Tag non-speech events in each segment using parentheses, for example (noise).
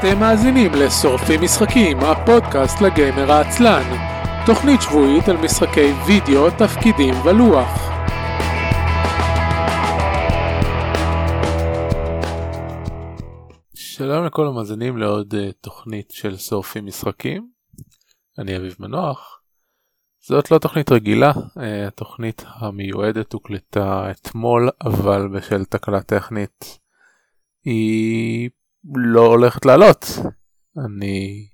אתם מאזינים לשורפים משחקים, הפודקאסט לגיימר העצלן. תוכנית שבועית על משחקי וידאו, תפקידים ולוח. שלום לכל המאזינים לעוד uh, תוכנית של שורפים משחקים. אני אביב מנוח. זאת לא תוכנית רגילה, uh, התוכנית המיועדת הוקלטה אתמול, אבל בשל תקלה טכנית היא לא הולכת לעלות. אני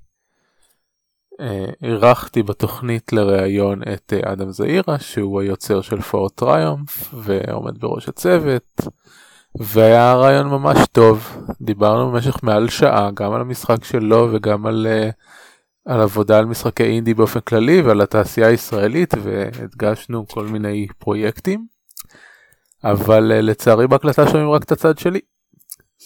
אה, אירחתי בתוכנית לראיון את אה, אדם זעירה שהוא היוצר של פור טריומף ועומד בראש הצוות והיה רעיון ממש טוב. דיברנו במשך מעל שעה גם על המשחק שלו וגם על, uh, על עבודה על משחקי אינדי באופן כללי ועל התעשייה הישראלית והדגשנו כל מיני פרויקטים. אבל לצערי בהקלטה שומעים רק את הצד שלי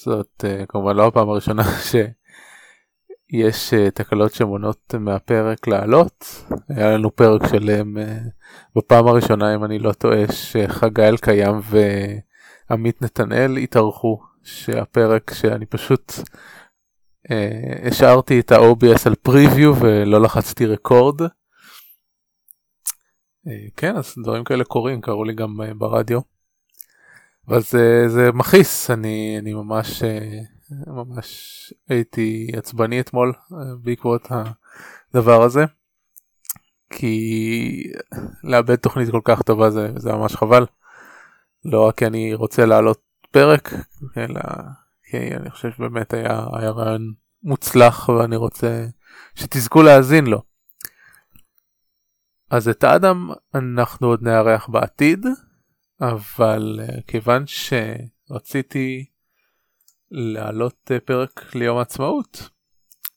זאת uh, כמובן לא הפעם הראשונה (laughs) שיש uh, תקלות שמונות מהפרק לעלות. היה לנו פרק שלם uh, בפעם הראשונה אם אני לא טועה שחגי אלקיים ועמית נתנאל התארחו שהפרק שאני פשוט השארתי את ה-OBS על פריוויו ולא לחצתי רקורד. כן אז דברים כאלה קורים קראו לי גם ברדיו. אבל זה, זה מכעיס, אני, אני ממש, אה, ממש הייתי עצבני אתמול אה, בעקבות הדבר הזה. כי לאבד תוכנית כל כך טובה זה, זה ממש חבל. לא רק כי אני רוצה לעלות פרק, אלא כי אני חושב שבאמת היה, היה רעיון מוצלח ואני רוצה שתזכו להאזין לו. אז את האדם אנחנו עוד נארח בעתיד. אבל uh, כיוון שרציתי להעלות uh, פרק ליום העצמאות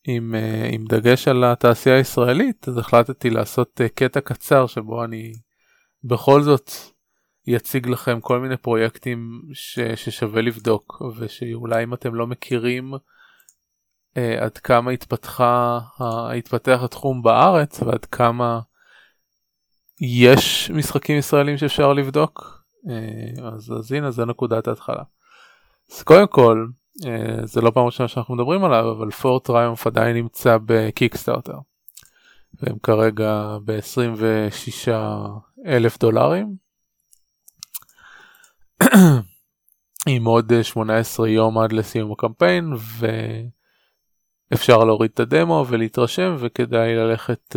עם, uh, עם דגש על התעשייה הישראלית אז החלטתי לעשות קטע קצר שבו אני בכל זאת יציג לכם כל מיני פרויקטים ש, ששווה לבדוק ושאולי אם אתם לא מכירים uh, עד כמה התפתחה, התפתח התחום בארץ ועד כמה יש משחקים ישראלים שאפשר לבדוק אה, אז, אז הנה זה נקודת ההתחלה. אז קודם כל אה, זה לא פעם ראשונה שאנחנו מדברים עליו אבל פורט טריומף עדיין נמצא בקיקסטארטר. והם כרגע ב-26 אלף דולרים. (clears throat) עם עוד 18 יום עד לסיום הקמפיין ואפשר להוריד את הדמו ולהתרשם וכדאי ללכת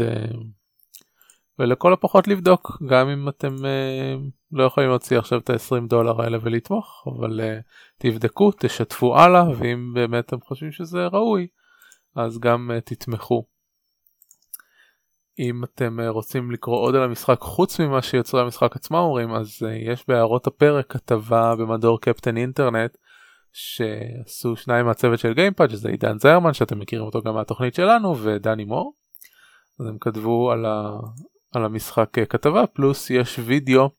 ולכל הפחות לבדוק גם אם אתם לא יכולים להוציא עכשיו את ה-20 דולר האלה ולתמוך אבל uh, תבדקו תשתפו הלאה ואם באמת אתם חושבים שזה ראוי אז גם uh, תתמכו. אם אתם uh, רוצים לקרוא עוד על המשחק חוץ ממה שיוצרי המשחק עצמם אומרים אז uh, יש בהערות הפרק כתבה במדור קפטן אינטרנט שעשו שניים מהצוות של גיימפאד שזה עידן זיירמן שאתם מכירים אותו גם מהתוכנית שלנו ודני מור. אז הם כתבו על, ה... על המשחק כתבה פלוס יש וידאו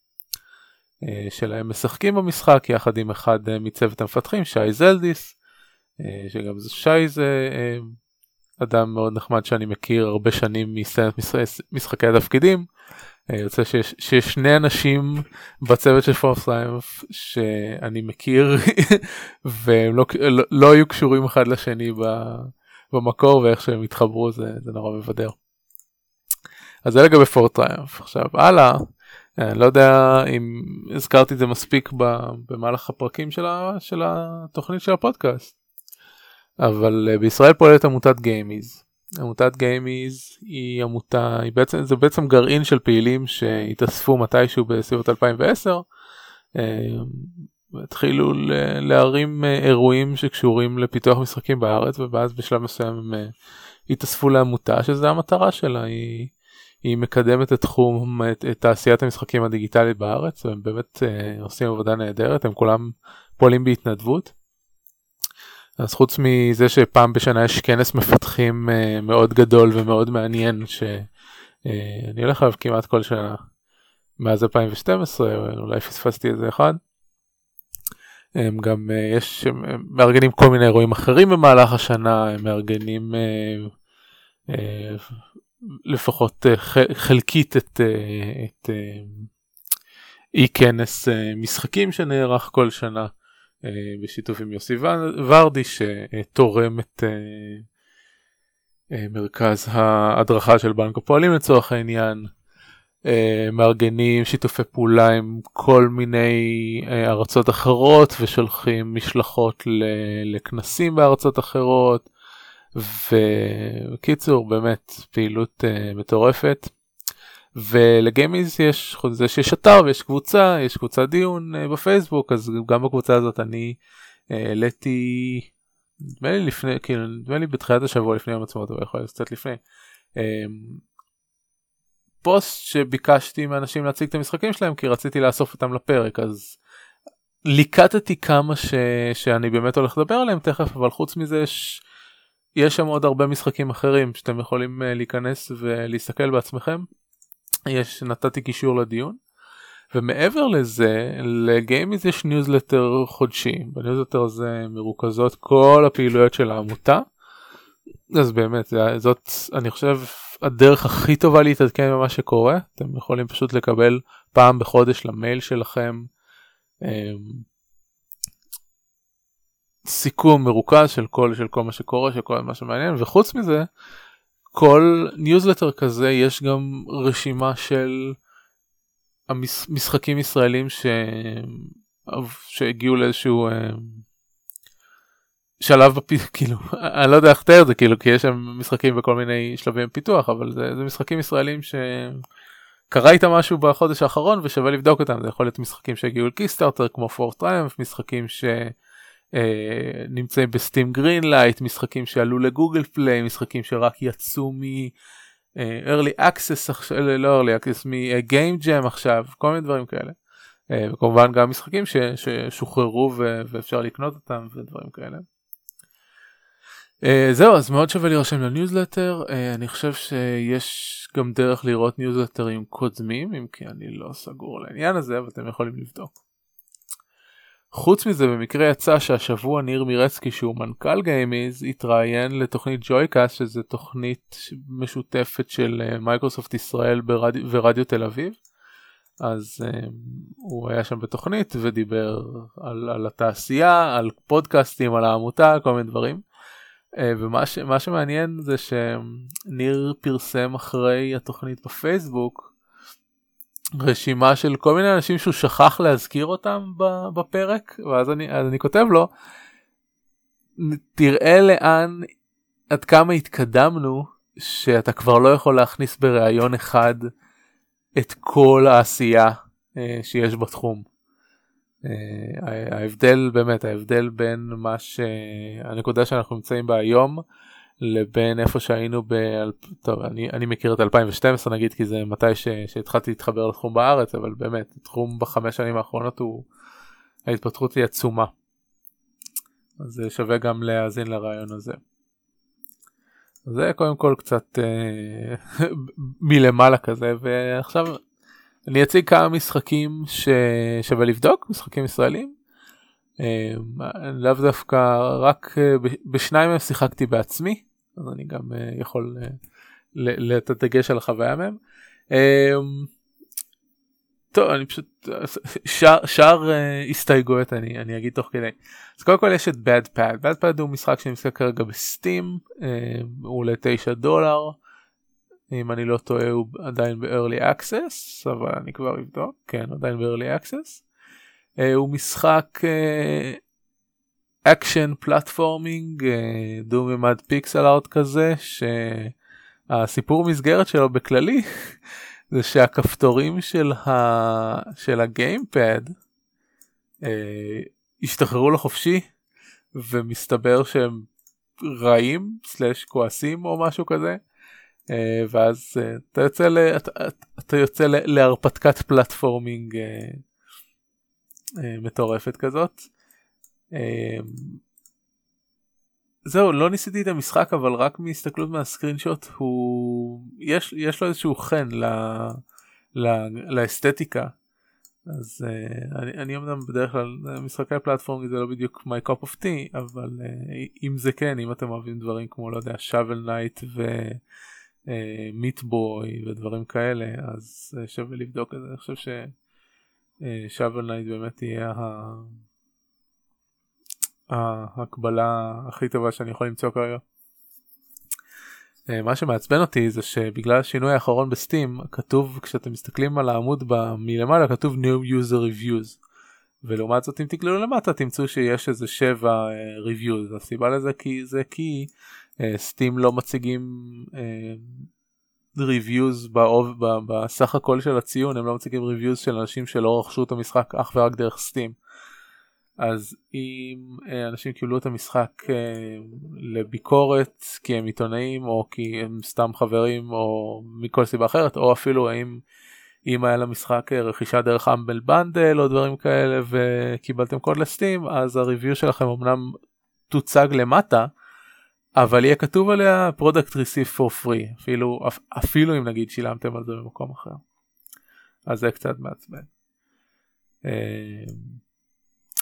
שלהם משחקים במשחק יחד עם אחד אה, מצוות המפתחים שי זלדיס אה, שגם זה שי זה אדם מאוד נחמד שאני מכיר הרבה שנים מסצנת משחקי התפקידים. יוצא שיש, שיש שני אנשים בצוות של פורס שאני מכיר (laughs) והם לא, לא, לא היו קשורים אחד לשני במקור ואיך שהם התחברו זה, זה נורא מבדר. אז זה לגבי פורט טריומף. עכשיו הלאה אני אה, לא יודע אם הזכרתי את זה מספיק במהלך הפרקים של, ה, של התוכנית של הפודקאסט. אבל אה, בישראל פועלת עמותת גיימיז. עמותת גיימיז היא עמותה, היא בעצם, זה בעצם גרעין של פעילים שהתאספו מתישהו בסביבות 2010. התחילו להרים אה, אירועים שקשורים לפיתוח משחקים בארץ ואז בשלב מסוים הם התאספו לעמותה שזה המטרה שלה היא היא מקדמת את תחום, את, את תעשיית המשחקים הדיגיטלית בארץ, והם באמת אה, עושים עבודה נהדרת, הם כולם פועלים בהתנדבות. אז חוץ מזה שפעם בשנה יש כנס מפתחים אה, מאוד גדול ומאוד מעניין, שאני אה, הולך עליו כמעט כל שנה, מאז 2012, אולי פספסתי איזה אחד. הם גם, אה, יש, הם מארגנים כל מיני אירועים אחרים במהלך השנה, הם מארגנים אה, אה, לפחות אה, חלקית את, אה, את אה, אי כנס משחקים שנערך כל שנה בשיתוף עם יוסי ורדי שתורם את מרכז ההדרכה של בנק הפועלים לצורך העניין. מארגנים שיתופי פעולה עם כל מיני ארצות אחרות ושולחים משלחות לכנסים בארצות אחרות וקיצור באמת פעילות uh, מטורפת. ולגיימיז יש חוץ מזה שיש אתר ויש קבוצה יש קבוצת דיון uh, בפייסבוק אז גם בקבוצה הזאת אני אה, העליתי נדמה לי לפני כאילו נדמה לי בתחילת השבוע לפני יום עצמאות אבל יכול להיות קצת לפני. אמ, פוסט שביקשתי מאנשים להציג את המשחקים שלהם כי רציתי לאסוף אותם לפרק אז ליקטתי כמה ש... שאני באמת הולך לדבר עליהם תכף אבל חוץ מזה יש יש שם עוד הרבה משחקים אחרים שאתם יכולים אה, להיכנס ולהסתכל בעצמכם. יש נתתי קישור לדיון. ומעבר לזה ל GameIS יש ניוזלטר חודשי בניוזלטר הזה מרוכזות כל הפעילויות של העמותה. אז באמת זאת אני חושב הדרך הכי טובה להתעדכן במה שקורה אתם יכולים פשוט לקבל פעם בחודש למייל שלכם. סיכום מרוכז של כל של כל מה שקורה של כל מה שמעניין וחוץ מזה כל ניוזלטר כזה יש גם רשימה של המשחקים ישראלים ש... שהגיעו לאיזשהו אה, שלב בפי... (laughs) כאילו אני לא יודע איך לתאר את זה כאילו כי יש שם משחקים בכל מיני שלבים פיתוח אבל זה, זה משחקים ישראלים שקרה איתם משהו בחודש האחרון ושווה לבדוק אותם. זה יכול להיות משחקים שהגיעו ל Kickstarter כמו Fort Triumph משחקים ש... אה, נמצאים ב Steam Greenlight, משחקים שעלו ל Google Play, משחקים שרק יצאו מ... אה, early access עכשיו, לא early access, מ-game jam עכשיו, כל מיני דברים כאלה. אה, וכמובן גם משחקים ש, ששוחררו ו, ואפשר לקנות אותם ודברים כאלה. זהו אז מאוד שווה להירשם לניוזלטר אני חושב שיש גם דרך לראות ניוזלטרים קודמים אם כי אני לא סגור על העניין הזה אבל אתם יכולים לבדוק. חוץ מזה במקרה יצא שהשבוע ניר מירצקי שהוא מנכ"ל GameIS התראיין לתוכנית ג'ויקאסט שזה תוכנית משותפת של אה, מיקרוסופט ישראל ברדיו, ורדיו תל אביב. אז um, הוא היה שם בתוכנית ודיבר על, על התעשייה, על פודקאסטים, על העמותה, כל מיני דברים. Uh, ומה ש, שמעניין זה שניר פרסם אחרי התוכנית בפייסבוק רשימה של כל מיני אנשים שהוא שכח להזכיר אותם בפרק ואז אני, אני כותב לו תראה לאן עד כמה התקדמנו שאתה כבר לא יכול להכניס בריאיון אחד את כל העשייה אה, שיש בתחום. אה, ההבדל באמת ההבדל בין מה שהנקודה שאנחנו נמצאים בה היום לבין איפה שהיינו ב... טוב אני, אני מכיר את 2012 נגיד כי זה מתי ש... שהתחלתי להתחבר לתחום בארץ אבל באמת תחום בחמש שנים האחרונות הוא ההתפתחות היא עצומה. אז זה שווה גם להאזין לרעיון הזה. זה קודם כל קצת אה, (laughs) מלמעלה כזה ועכשיו אני אציג כמה משחקים ששווה לבדוק משחקים ישראלים לאו דווקא רק אה, בשניים מהם שיחקתי בעצמי אז אני גם אה, יכול לתת דגש על החוויה מהם. טוב אני פשוט שאר, שאר הסתייגויות אני, אני אגיד תוך כדי. אז קודם כל יש את Bad Pad, Bad Pad הוא משחק שנמצא כרגע ב Steam הוא עולה 9 דולר אם אני לא טועה הוא עדיין ב-early access אבל אני כבר אבדוק כן עדיין ב-early access. אה, הוא משחק אקשן platforming דו ממד pixel art כזה שהסיפור מסגרת שלו בכללי (laughs) זה שהכפתורים של, ה... של הגיימפד אה, השתחררו לחופשי ומסתבר שהם רעים סלאש כועסים או משהו כזה. Uh, ואז uh, אתה יוצא, ל, אתה, אתה יוצא ל, להרפתקת פלטפורמינג אה, מטורפת כזאת. אה, זהו לא ניסיתי את המשחק אבל רק מהסתכלות מהסקרין שוט הוא יש יש לו איזשהו חן ל... ל... לאסתטיקה אז אה, אני, אני אמנם בדרך כלל משחקי פלטפורמה זה לא בדיוק my cup of tea אבל אה, אם זה כן אם אתם אוהבים דברים כמו לא יודע Shovel Knight ו Meat Boy אה, ודברים כאלה אז אה, שווה לבדוק את זה אני חושב. Shovel Knight באמת יהיה. ההקבלה הכי טובה שאני יכול למצוא כרגע. מה שמעצבן אותי זה שבגלל השינוי האחרון בסטים כתוב כשאתם מסתכלים על העמוד מלמעלה כתוב new user reviews ולעומת זאת אם תגללו למטה תמצאו שיש איזה 7 uh, reviews הסיבה לזה כי זה כי סטים uh, לא מציגים באוב, בסך הכל של הציון הם לא מציגים reviews של אנשים שלא רכשו את המשחק אך ורק דרך סטים. אז אם uh, אנשים קיבלו את המשחק uh, לביקורת כי הם עיתונאים או כי הם סתם חברים או מכל סיבה אחרת או אפילו האם אם היה למשחק אה, רכישה דרך אמבל בנדל או דברים כאלה וקיבלתם קוד לסטים אז הריוויו שלכם אמנם תוצג למטה אבל יהיה כתוב עליה product receive for free אפילו אפילו אם נגיד שילמתם על זה במקום אחר. אז זה קצת מעצבן. אה,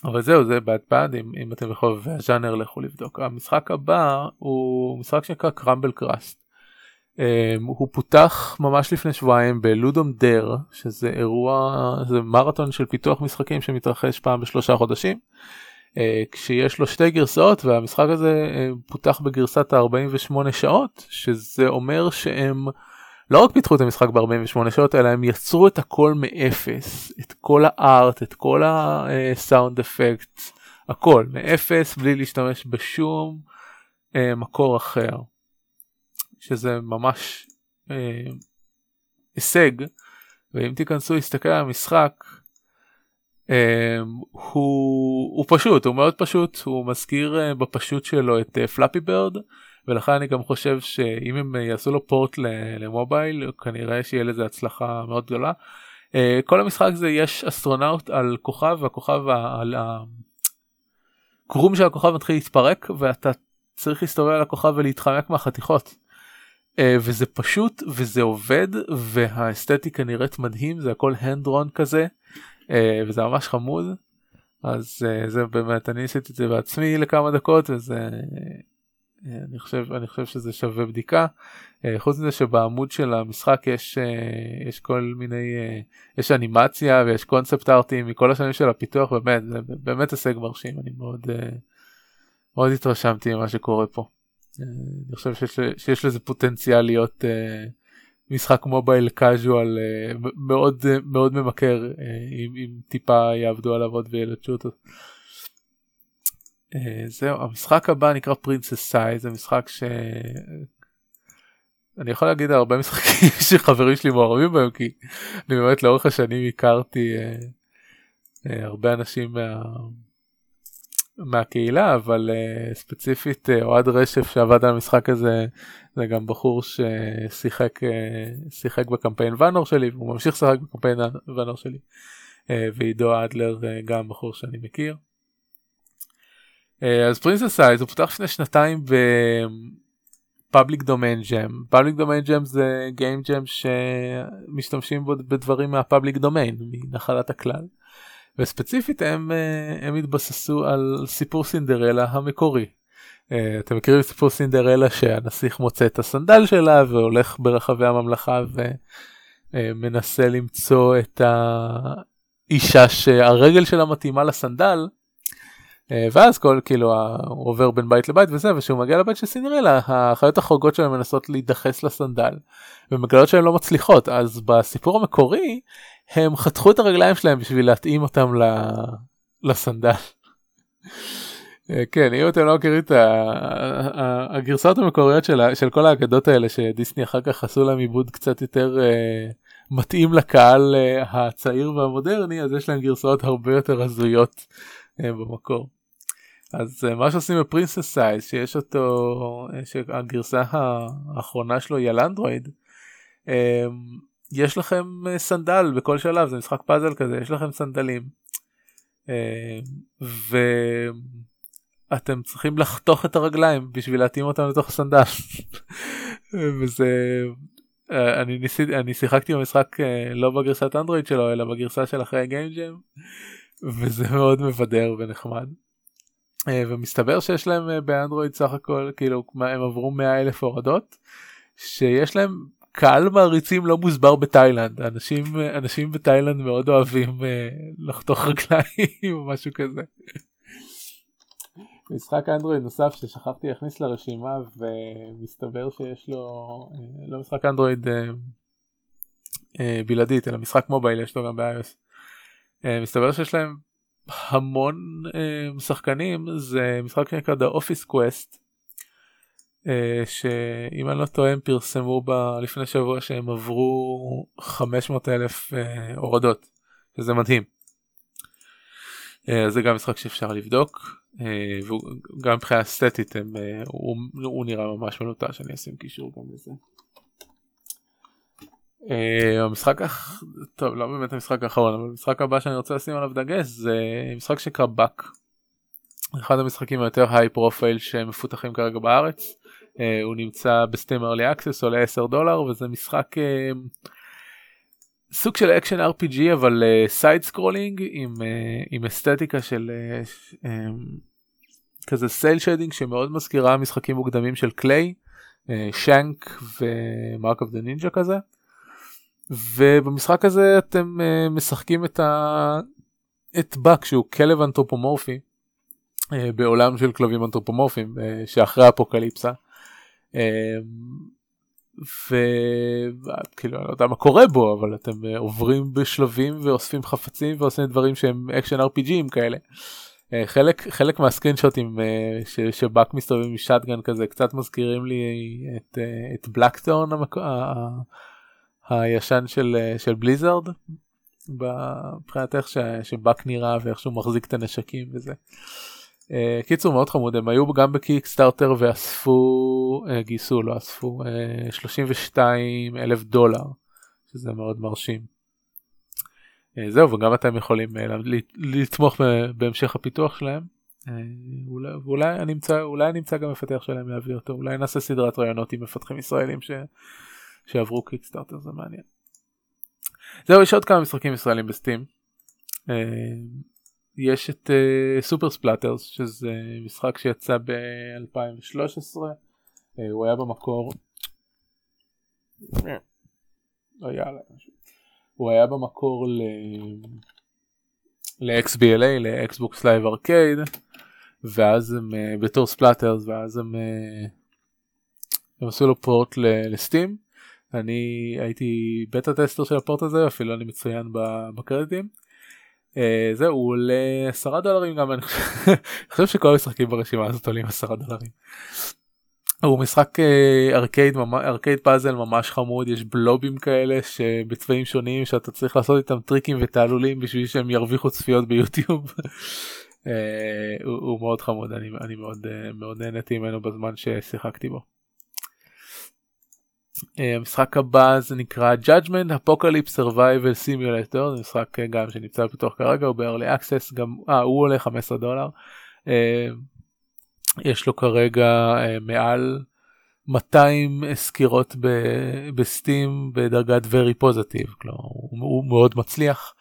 אבל זהו זה bad אם, אם אתם בחובבי הז'אנר לכו לבדוק. המשחק הבא הוא משחק שנקרא קרמבל קראסט. Um, הוא פותח ממש לפני שבועיים בלודום דר שזה אירוע זה מרתון של פיתוח משחקים שמתרחש פעם בשלושה חודשים כשיש לו שתי גרסאות והמשחק הזה uh, פותח בגרסת ה-48 שעות שזה אומר שהם לא רק פיתחו את המשחק ב-48 שעות אלא הם יצרו את הכל מאפס את כל הארט את כל הסאונד אפקט הכל מאפס בלי להשתמש בשום uh, מקור אחר. שזה ממש אה, הישג ואם תיכנסו להסתכל על המשחק אה, הוא, הוא פשוט הוא מאוד פשוט הוא מזכיר אה, בפשוט שלו את פלאפי אה, בירד ולכן אני גם חושב שאם הם יעשו לו פורט למובייל כנראה שיהיה לזה הצלחה מאוד גדולה. כל המשחק זה יש אסטרונאוט על כוכב והכוכב על הקרום של הכוכב מתחיל להתפרק ואתה צריך להסתובב על הכוכב ולהתחמק מהחתיכות. וזה פשוט וזה עובד והאסתטיקה נראית מדהים זה הכל drawn כזה וזה ממש חמוד אז uh, זה באמת אני עשיתי את זה בעצמי לכמה דקות וזה uh, אני חושב אני חושב שזה שווה בדיקה חוץ מזה שבעמוד של המשחק יש יש כל מיני יש אנימציה ויש קונספט ארטים מכל השנים של הפיתוח באמת זה באמת הישג מרשים אני מאוד מאוד התרשמתי ממה שקורה פה. אני חושב שיש, שיש לזה פוטנציאל להיות משחק מובייל קאז'ואל uh, מאוד uh, מאוד ממכר uh, אם, אם טיפה יעבדו עליו עוד וילדשו אותו. זהו המשחק הבא נקרא פרינסס סאי זה משחק ש... אני יכול להגיד הרבה משחקים (laughs) שחברים שלי מעורבים בהם כי אני באמת לאורך השנים הכרתי הרבה אנשים מה... מהקהילה אבל uh, ספציפית uh, אוהד רשף שעבד על המשחק הזה זה גם בחור ששיחק uh, שיחק בקמפיין ואנור שלי והוא ממשיך לשחק בקמפיין ואנור שלי אה, ועידו אדלר אה, גם בחור שאני מכיר. אה, אז Princess Size הוא פותח לפני שנתיים ב Public Domain Jam, Public Domain Jam זה game jam שמשתמשים בו בדברים מה public domain מנחלת הכלל. וספציפית הם, אה, הם התבססו על סיפור סינדרלה המקורי. אה, אתם מכירים את סיפור סינדרלה שהנסיך מוצא את הסנדל שלה והולך ברחבי הממלכה ומנסה למצוא את האישה שהרגל שלה מתאימה לסנדל. אה, ואז כל כאילו הוא עובר בין בית לבית וזה וכשהוא מגיע לבית של סינדרלה החיות החורגות שלהם מנסות להידחס לסנדל ומגלות שהן לא מצליחות אז בסיפור המקורי הם חתכו את הרגליים שלהם בשביל להתאים אותם לסנדל. אה, כן אם אתם לא מכירים את הגרסאות המקוריות של, של כל האגדות האלה שדיסני אחר כך עשו להם עיבוד קצת יותר uh, מתאים לקהל אה, הצעיר והמודרני אז יש להם גרסאות הרבה יותר הזויות אה, במקור. אז אה, מה שעושים ב Princess Size שיש אותו שהגרסה האחרונה שלו היא על אנדרואיד. אה, יש לכם אה, סנדל בכל שלב זה משחק פאזל כזה יש לכם סנדלים אה, ואתם צריכים לחתוך את הרגליים בשביל להתאים אותם לתוך הסנדל (laughs) וזה אה, אני ניסיתי אני שיחקתי במשחק לא בגרסת אנדרואיד שלו אלא בגרסה של אחרי הגיימג'ם וזה מאוד מבדר ונחמד. ומסתבר שיש להם באנדרואיד סך הכל כאילו הם עברו 100 אלף הורדות שיש להם קהל מעריצים לא מוסבר בתאילנד אנשים אנשים בתאילנד מאוד אוהבים uh, לחתוך רגליים (laughs) או משהו כזה. משחק אנדרואיד נוסף ששכחתי להכניס לרשימה ומסתבר שיש לו אה, לא משחק אנדרואיד אה, אה, בלעדית אלא משחק מובייל יש לו גם ב-iOS. מסתבר שיש להם המון שחקנים זה משחק שנקרא The Office Quest שאם אני לא טועה הם פרסמו ב... לפני שבוע שהם עברו 500 אלף הורדות שזה מדהים. זה גם משחק שאפשר לבדוק אה, וגם מבחינה אסתטית הם, אה, הוא, הוא נראה ממש top notch אני אשים קישור גם לזה. אה, המשחק טוב לא באמת המשחק האחרון אבל המשחק הבא שאני רוצה לשים עליו דגש זה משחק שנקרא Buck. אחד המשחקים היותר high profile שמפותחים כרגע בארץ. הוא נמצא ב Steam early access עולה 10 דולר וזה משחק סוג של action RPG אבל side uh, scrolling עם, עם אסתטיקה של כזה cel shading שמאוד מזכירה משחקים מוקדמים של Klei, Shank ו Mark of the Ninja כזה. ובמשחק הזה אתם משחקים את, ה... את Buck שהוא כלב אנתרופומורפי בעולם של כלבים אנתרופומורפיים שאחרי אפוקליפסה. Uh, וכאילו אני לא יודע מה קורה בו אבל אתם אה, עוברים בשלבים ואוספים חפצים ועושים דברים שהם action RPG ים כאלה. אה, חלק חלק מה screenshot ים אה, ש Buck מסתובבים עם shotgun כזה קצת מזכירים לי את, את Blackthorne המק... הישן של, של Blizzard מבחינת איך ש Buck נראה ואיך שהוא מחזיק את הנשקים וזה. Uh, קיצור מאוד חמוד הם היו גם בקיקסטארטר ואספו uh, גייסו לא אספו uh, 32 אלף דולר שזה מאוד מרשים. Uh, זהו וגם אתם יכולים uh, לתמוך בהמשך הפיתוח שלהם. Uh, אולי, ואולי אני אמצא אולי אני אמצא גם מפתח שלהם להביא אותו אולי נעשה סדרת רעיונות עם מפתחים ישראלים ש, שעברו קיקסטארטר זה מעניין. זהו יש עוד כמה משחקים ישראלים בסטים. Uh, יש את Super uh, Splatters שזה משחק שיצא ב-2013 uh, הוא היה במקור לא יאללה הוא היה במקור ל... ל-XBLA, ל-Xbox Live Arcade, ואז הם uh, בתור Splatters, ואז הם, uh, הם עשו לו port ל Steam. אני הייתי beta tester של ה port הזה, אפילו אני מצוין בקרדיטים. Uh, זהו הוא עולה 10 דולרים גם (laughs) אני חושב שכל המשחקים ברשימה הזאת עולים 10 דולרים. הוא משחק uh, ארקייד ארקייד פאזל ממש חמוד יש בלובים כאלה שבצבעים שונים שאתה צריך לעשות איתם טריקים ותעלולים בשביל שהם ירוויחו צפיות ביוטיוב. uh, (laughs) הוא, הוא מאוד חמוד אני, אני מאוד מאוד נהניתי ממנו בזמן ששיחקתי בו. אה, המשחק הבא זה נקרא judgment apocalypse survival simulator זה משחק אה, גם שנמצא בפיתוח כרגע הוא ב-early access גם אה, הוא עולה 15 דולר יש לו כרגע מעל 200 סקירות בסטים בדרגת very positive כלומר הוא מאוד מצליח.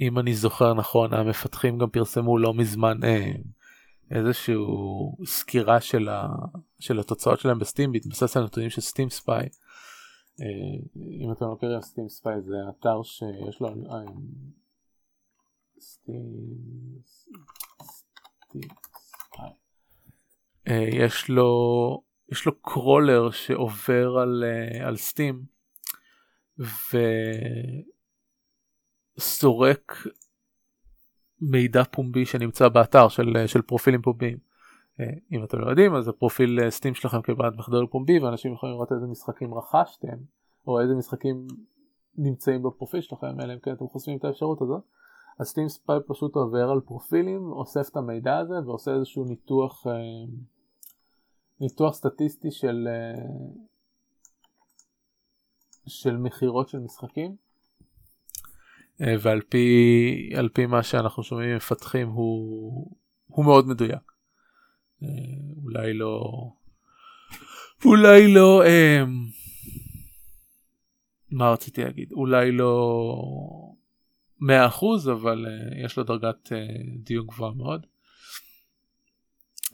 אם אני זוכר נכון המפתחים גם פרסמו לא מזמן איזשהו סקירה של, ה, של התוצאות שלהם בסטים בהתבסס על נתונים של סטים ספיי. אה, אם אתם מכירים סטים ספיי זה אתר שיש לו סטים אה, יש לו יש לו קרולר שעובר על, אה, על סטים וסורק מידע פומבי שנמצא באתר של, של פרופילים פומביים. אה, אם אתם לא יודעים אז הפרופיל סטים שלכם כבעד מחדל פומבי ואנשים יכולים לראות איזה משחקים רכשתם או איזה משחקים נמצאים בפרופיל שלכם אלא אם כן אתם חושפים את האפשרות הזאת. אז סטים ספיי פשוט עובר על פרופילים אוסף את המידע הזה ועושה איזשהו ניתוח אה, ניתוח סטטיסטי של אה, של מכירות של משחקים אה, ועל פי, על פי מה שאנחנו שומעים מפתחים הוא, הוא מאוד מדויק. אה, אולי לא, אולי לא, אה, מה רציתי להגיד? אולי לא 100% אבל יש לו דרגת דיוק גבוהה מאוד.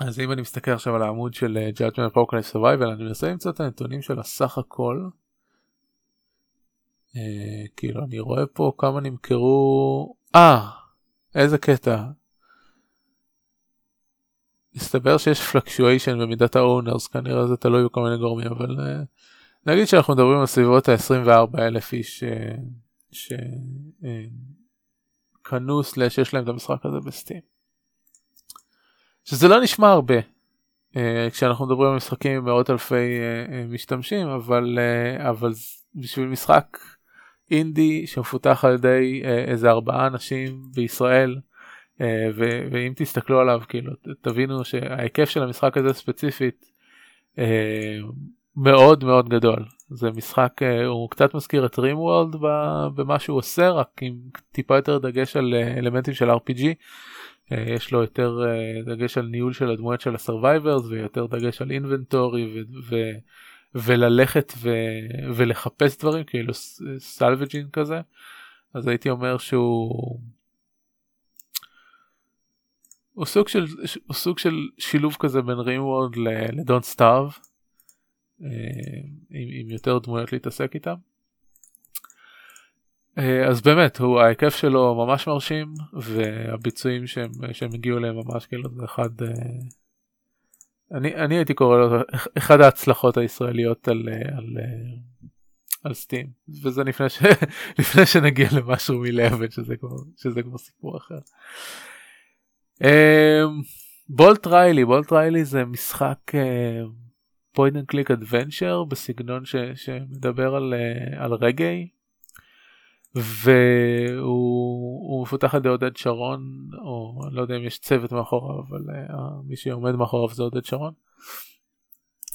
אז אם אני מסתכל עכשיו על העמוד של Judgment Apocalypse Survival אני מנסה למצוא את הנתונים של הסך הכל. אה, כאילו אני רואה פה כמה נמכרו אה איזה קטע מסתבר שיש פלקשואשן במידת האונרס כנראה זה תלוי בכל מיני גורמים אבל uh, נגיד שאנחנו מדברים על סביבות ה-24 אלף איש שקנו סלאש יש להם את המשחק הזה בסטים. שזה לא נשמע הרבה uh, כשאנחנו מדברים על משחקים עם מאות אלפי uh, משתמשים אבל אבל בשביל משחק אינדי שמפותח על ידי uh, איזה ארבעה אנשים בישראל uh, ו- ואם תסתכלו עליו כאילו תבינו שההיקף של המשחק הזה ספציפית uh, מאוד מאוד גדול זה משחק הוא קצת מזכיר את RimWorld במה שהוא עושה רק עם טיפה יותר דגש על אלמנטים של RPG. יש לו יותר דגש על ניהול של הדמויות של ה survivors ויותר דגש על inventory ו- וללכת ו- ולחפש דברים כאילו סלווג'ין כזה אז הייתי אומר שהוא הוא סוג של הוא סוג של שילוב כזה בין רימוורד לדון סטארב אה, עם, עם יותר דמויות להתעסק איתם. אה, אז באמת הוא ההיקף שלו ממש מרשים והביצועים שהם, שהם הגיעו אליהם ממש כאילו זה אחד אה, אני, אני הייתי קורא לו אחד ההצלחות הישראליות על, על, על Steam וזה לפני, ש, (laughs) לפני שנגיע למשהו מלבן שזה שזה כבר סיפור אחר. Bolt Riley Bolt Riley זה משחק point and click adventure בסגנון ש, שמדבר על, uh, על reggae והוא מפותח על ידי עודד שרון או לא יודע אם יש צוות מאחוריו אבל uh, מי שעומד מאחוריו זה עודד שרון.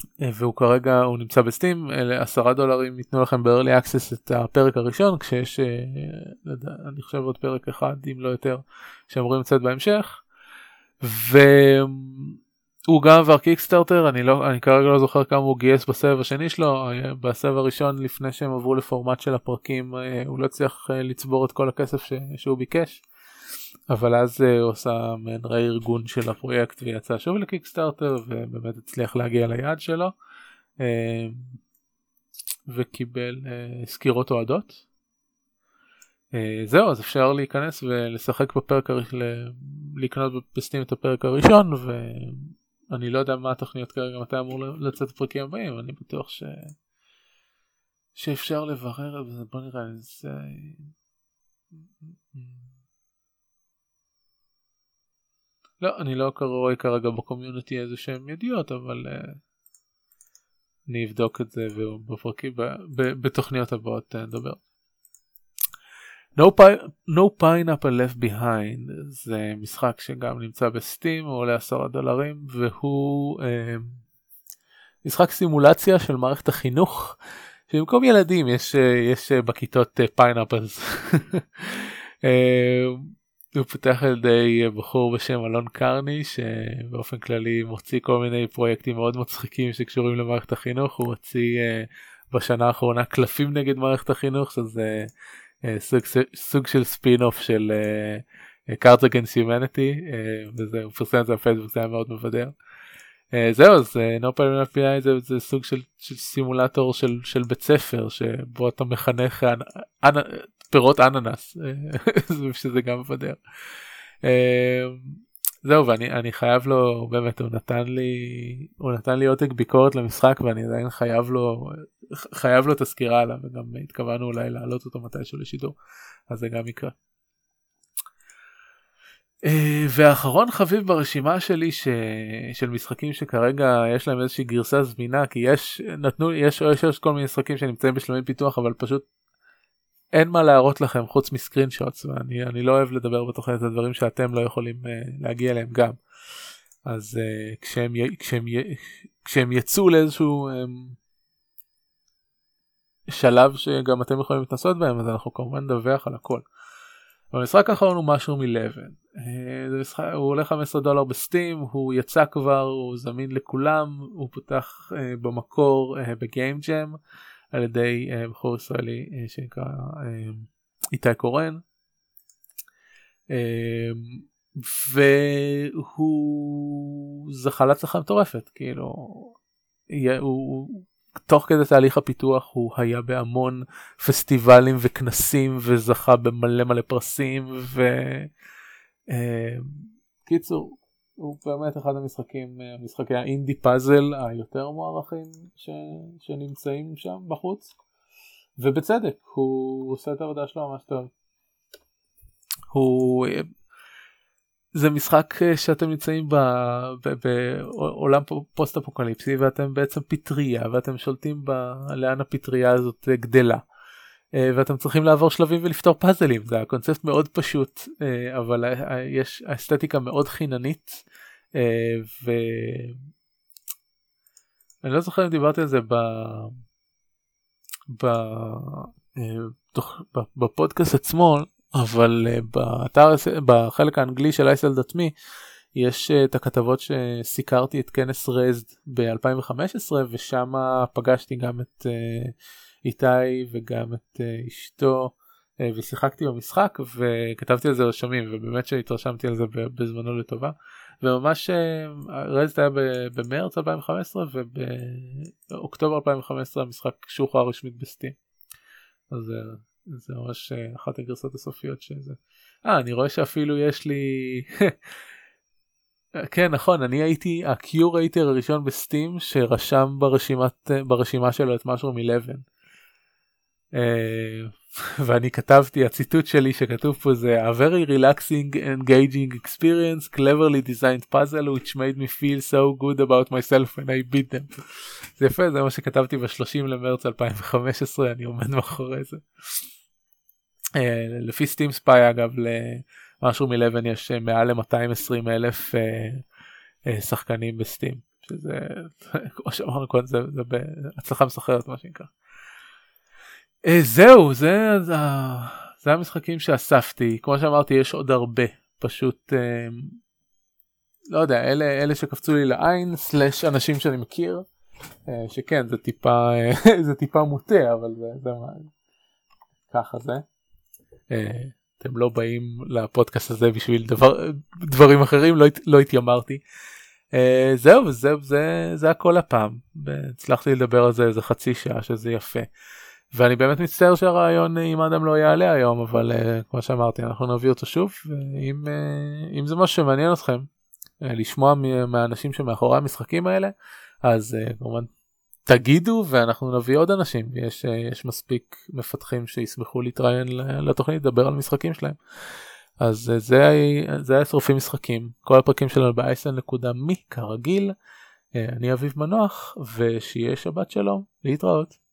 Uh, והוא כרגע הוא נמצא בסטים אלה עשרה דולרים ייתנו לכם ב-early access את הפרק הראשון כשיש uh, אני חושב עוד פרק אחד אם לא יותר שאמורים לצאת בהמשך. ו... הוא גם עבר קיקסטארטר אני לא אני כרגע לא זוכר כמה הוא גייס בסבב השני שלו בסבב הראשון לפני שהם עברו לפורמט של הפרקים אה, הוא לא הצליח אה, לצבור את כל הכסף ש... שהוא ביקש. אבל אז אה, הוא עשה מעין רה-ארגון של הפרויקט ויצא שוב לקיקסטארטר ובאמת הצליח להגיע ליעד שלו. וקיבל סקירות אוהדות. זהו אז אפשר להיכנס ולשחק בפרק הראשון לקנות בסטים את הפרק הראשון אני לא יודע מה התוכניות כרגע, מתי אמור לצאת הפרקים הבאים, אני בטוח ש... שאפשר לברר את זה, בוא נראה, זה... לא, אני לא רואה כרגע ב community איזה שהם ידיעות, אבל uh, אני אבדוק את זה ובפרקים, בתוכניות הבאות uh, נדבר. No, Pi- no Pineapple Left Behind זה משחק שגם נמצא ב Steam הוא עולה 10 דולרים והוא אה, משחק סימולציה של מערכת החינוך שבמקום ילדים יש, אה, יש אה, בכיתות pineapples. אה, הוא פותח על ידי בחור בשם אלון קרני שבאופן כללי מוציא כל מיני פרויקטים מאוד מצחיקים שקשורים למערכת החינוך הוא הוציא בשנה האחרונה קלפים נגד מערכת החינוך שזה אה, סוג, סוג של ספין אוף של קארט אגנס יומניטי וזה הוא פרסם את זה בפייסבוק זה היה מאוד מבדר. זהו אז problem FBI זה, זה סוג של, של סימולטור של, של בית ספר שבו אתה מחנך אנ, אנ, פירות אננס (laughs) שזה גם מבדר. זהו ואני אני חייב לו באמת הוא נתן לי הוא נתן לי עותק ביקורת למשחק ואני עדיין חייב לו חייב לו את הסקירה עליו וגם התכוונו אולי להעלות אותו מתישהו לשידור אז זה גם יקרה. Uh, ואחרון חביב ברשימה שלי ש... של משחקים שכרגע יש להם איזושהי גרסה זמינה כי יש נתנו יש, יש, יש כל מיני משחקים שנמצאים בשלומי פיתוח אבל פשוט אין מה להראות לכם חוץ מסקרין שוטס ואני אני לא אוהב לדבר בתוכנית הדברים שאתם לא יכולים uh, להגיע אליהם גם. אז uh, כשהם, כשהם, כשהם יצאו לאיזשהו um, שלב שגם אתם יכולים להתנסות בהם אז אנחנו כמובן נדווח על הכל. המשחק האחרון הוא משהו מלבן. uh, הוא עולה 15 דולר בסטים הוא יצא כבר הוא זמין לכולם הוא פותח uh, במקור uh, בגיים ג'ם. על ידי uh, בחור ישראלי uh, שנקרא uh, איתי קורן. והוא זכה להצלחה מטורפת כאילו הוא תוך כדי תהליך הפיתוח הוא היה בהמון פסטיבלים וכנסים וזכה במלא מלא פרסים וקיצור הוא באמת אחד המשחקים, משחקי האינדי פאזל היותר מוערכים ש... שנמצאים שם בחוץ. ובצדק, הוא עושה את העבודה שלו ממש טוב. הוא... זה משחק שאתם נמצאים בעולם פוסט אפוקליפסי ואתם בעצם פטריה ואתם שולטים ב... לאן הפטריה הזאת גדלה. ואתם צריכים לעבור שלבים ולפתור פאזלים. זה הקונספט מאוד פשוט אבל יש אסתטיקה מאוד חיננית ואני לא זוכר אם דיברתי על זה ב... בפודקאסט עצמו אבל באתר בחלק האנגלי של אייסל דתמי יש את הכתבות שסיקרתי את כנס רזד ב-2015 ושם פגשתי גם את איתי וגם את אשתו ושיחקתי במשחק וכתבתי על זה רשמים ובאמת שהתרשמתי על זה בזמנו לטובה וממש רזד היה במרץ 2015 ובאוקטובר 2015 המשחק שוחרר רשמית ב Steam. אז זה ממש אחת הגרסות הסופיות שזה. אה אני רואה שאפילו יש לי (laughs) כן נכון אני הייתי ה curator הראשון ב Steam שרשם ברשימת ברשימה שלו את משהו מ-11. (laughs) ואני כתבתי הציטוט שלי שכתוב פה זה a very relaxing engaging experience cleverly designed puzzle which made me feel so good about myself when I beat them. זה יפה זה מה שכתבתי ב-30 למרץ 2015 אני עומד מאחורי זה. Uh, לפי סטים ספיי אגב למשהו מ-11 יש מעל ל-220 אלף uh, שחקנים בסטים שזה (laughs) כמו שאמרנו קודם זה, זה בהצלחה מסחרת מה שנקרא. אה, זהו זה זה המשחקים שאספתי כמו שאמרתי יש עוד הרבה פשוט אה, לא יודע אלה אלה שקפצו לי לעין סלאש אנשים שאני מכיר אה, שכן זה טיפה (laughs) זה טיפה מוטה אבל זה, זה מה ככה זה. אתם לא באים לפודקאסט הזה בשביל דבר דברים אחרים לא, לא התיימרתי. זהו זה זה זה הכל הפעם הצלחתי לדבר על זה איזה חצי שעה שזה יפה. ואני באמת מצטער שהרעיון עם אדם לא יעלה היום אבל uh, כמו שאמרתי אנחנו נביא אותו שוב ואם uh, אם זה משהו שמעניין אתכם uh, לשמוע מהאנשים שמאחורי המשחקים האלה אז uh, כמובן תגידו ואנחנו נביא עוד אנשים יש, uh, יש מספיק מפתחים שישמחו להתראיין לתוכנית לדבר על משחקים שלהם. אז uh, זה, זה היה שרופים משחקים כל הפרקים שלנו ב-isn.me כרגיל uh, אני אביב מנוח ושיהיה שבת שלום להתראות.